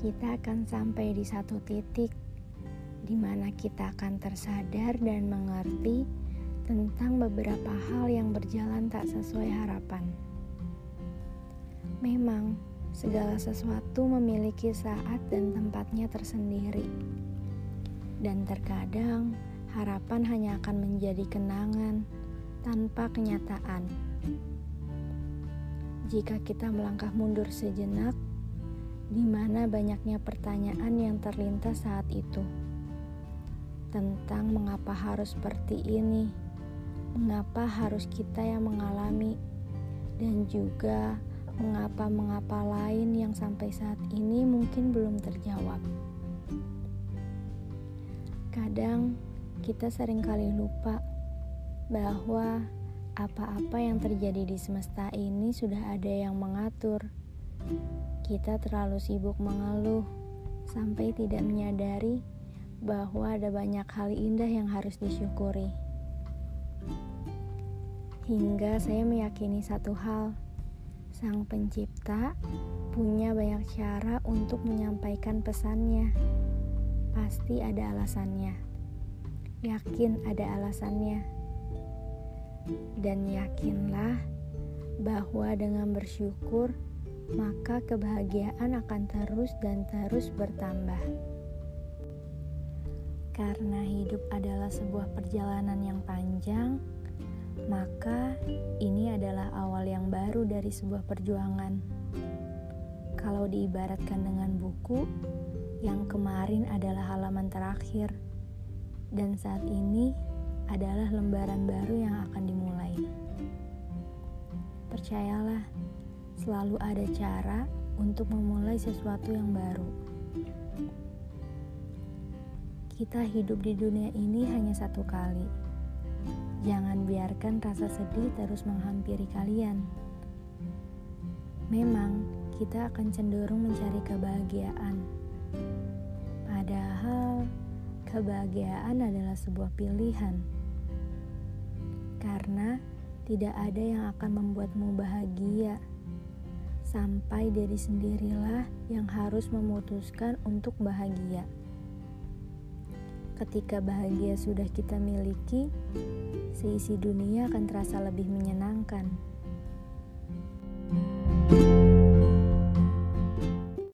kita akan sampai di satu titik di mana kita akan tersadar dan mengerti tentang beberapa hal yang berjalan tak sesuai harapan. Memang, segala sesuatu memiliki saat dan tempatnya tersendiri, dan terkadang harapan hanya akan menjadi kenangan tanpa kenyataan. Jika kita melangkah mundur sejenak, di mana banyaknya pertanyaan yang terlintas saat itu tentang mengapa harus seperti ini, mengapa harus kita yang mengalami, dan juga mengapa-mengapa lain yang sampai saat ini mungkin belum terjawab. Kadang kita sering kali lupa bahwa apa-apa yang terjadi di semesta ini sudah ada yang mengatur. Kita terlalu sibuk mengeluh sampai tidak menyadari bahwa ada banyak hal indah yang harus disyukuri. Hingga saya meyakini satu hal, Sang Pencipta punya banyak cara untuk menyampaikan pesannya. Pasti ada alasannya. Yakin ada alasannya. Dan yakinlah bahwa dengan bersyukur, maka kebahagiaan akan terus dan terus bertambah. Karena hidup adalah sebuah perjalanan yang panjang, maka ini adalah awal yang baru dari sebuah perjuangan. Kalau diibaratkan dengan buku, yang kemarin adalah halaman terakhir, dan saat ini adalah lembaran baru yang akan dimulai. Percayalah, selalu ada cara untuk memulai sesuatu yang baru. Kita hidup di dunia ini hanya satu kali. Jangan biarkan rasa sedih terus menghampiri kalian. Memang, kita akan cenderung mencari kebahagiaan. Padahal, kebahagiaan adalah sebuah pilihan. Karena tidak ada yang akan membuatmu bahagia sampai diri sendirilah yang harus memutuskan untuk bahagia. Ketika bahagia sudah kita miliki, seisi dunia akan terasa lebih menyenangkan.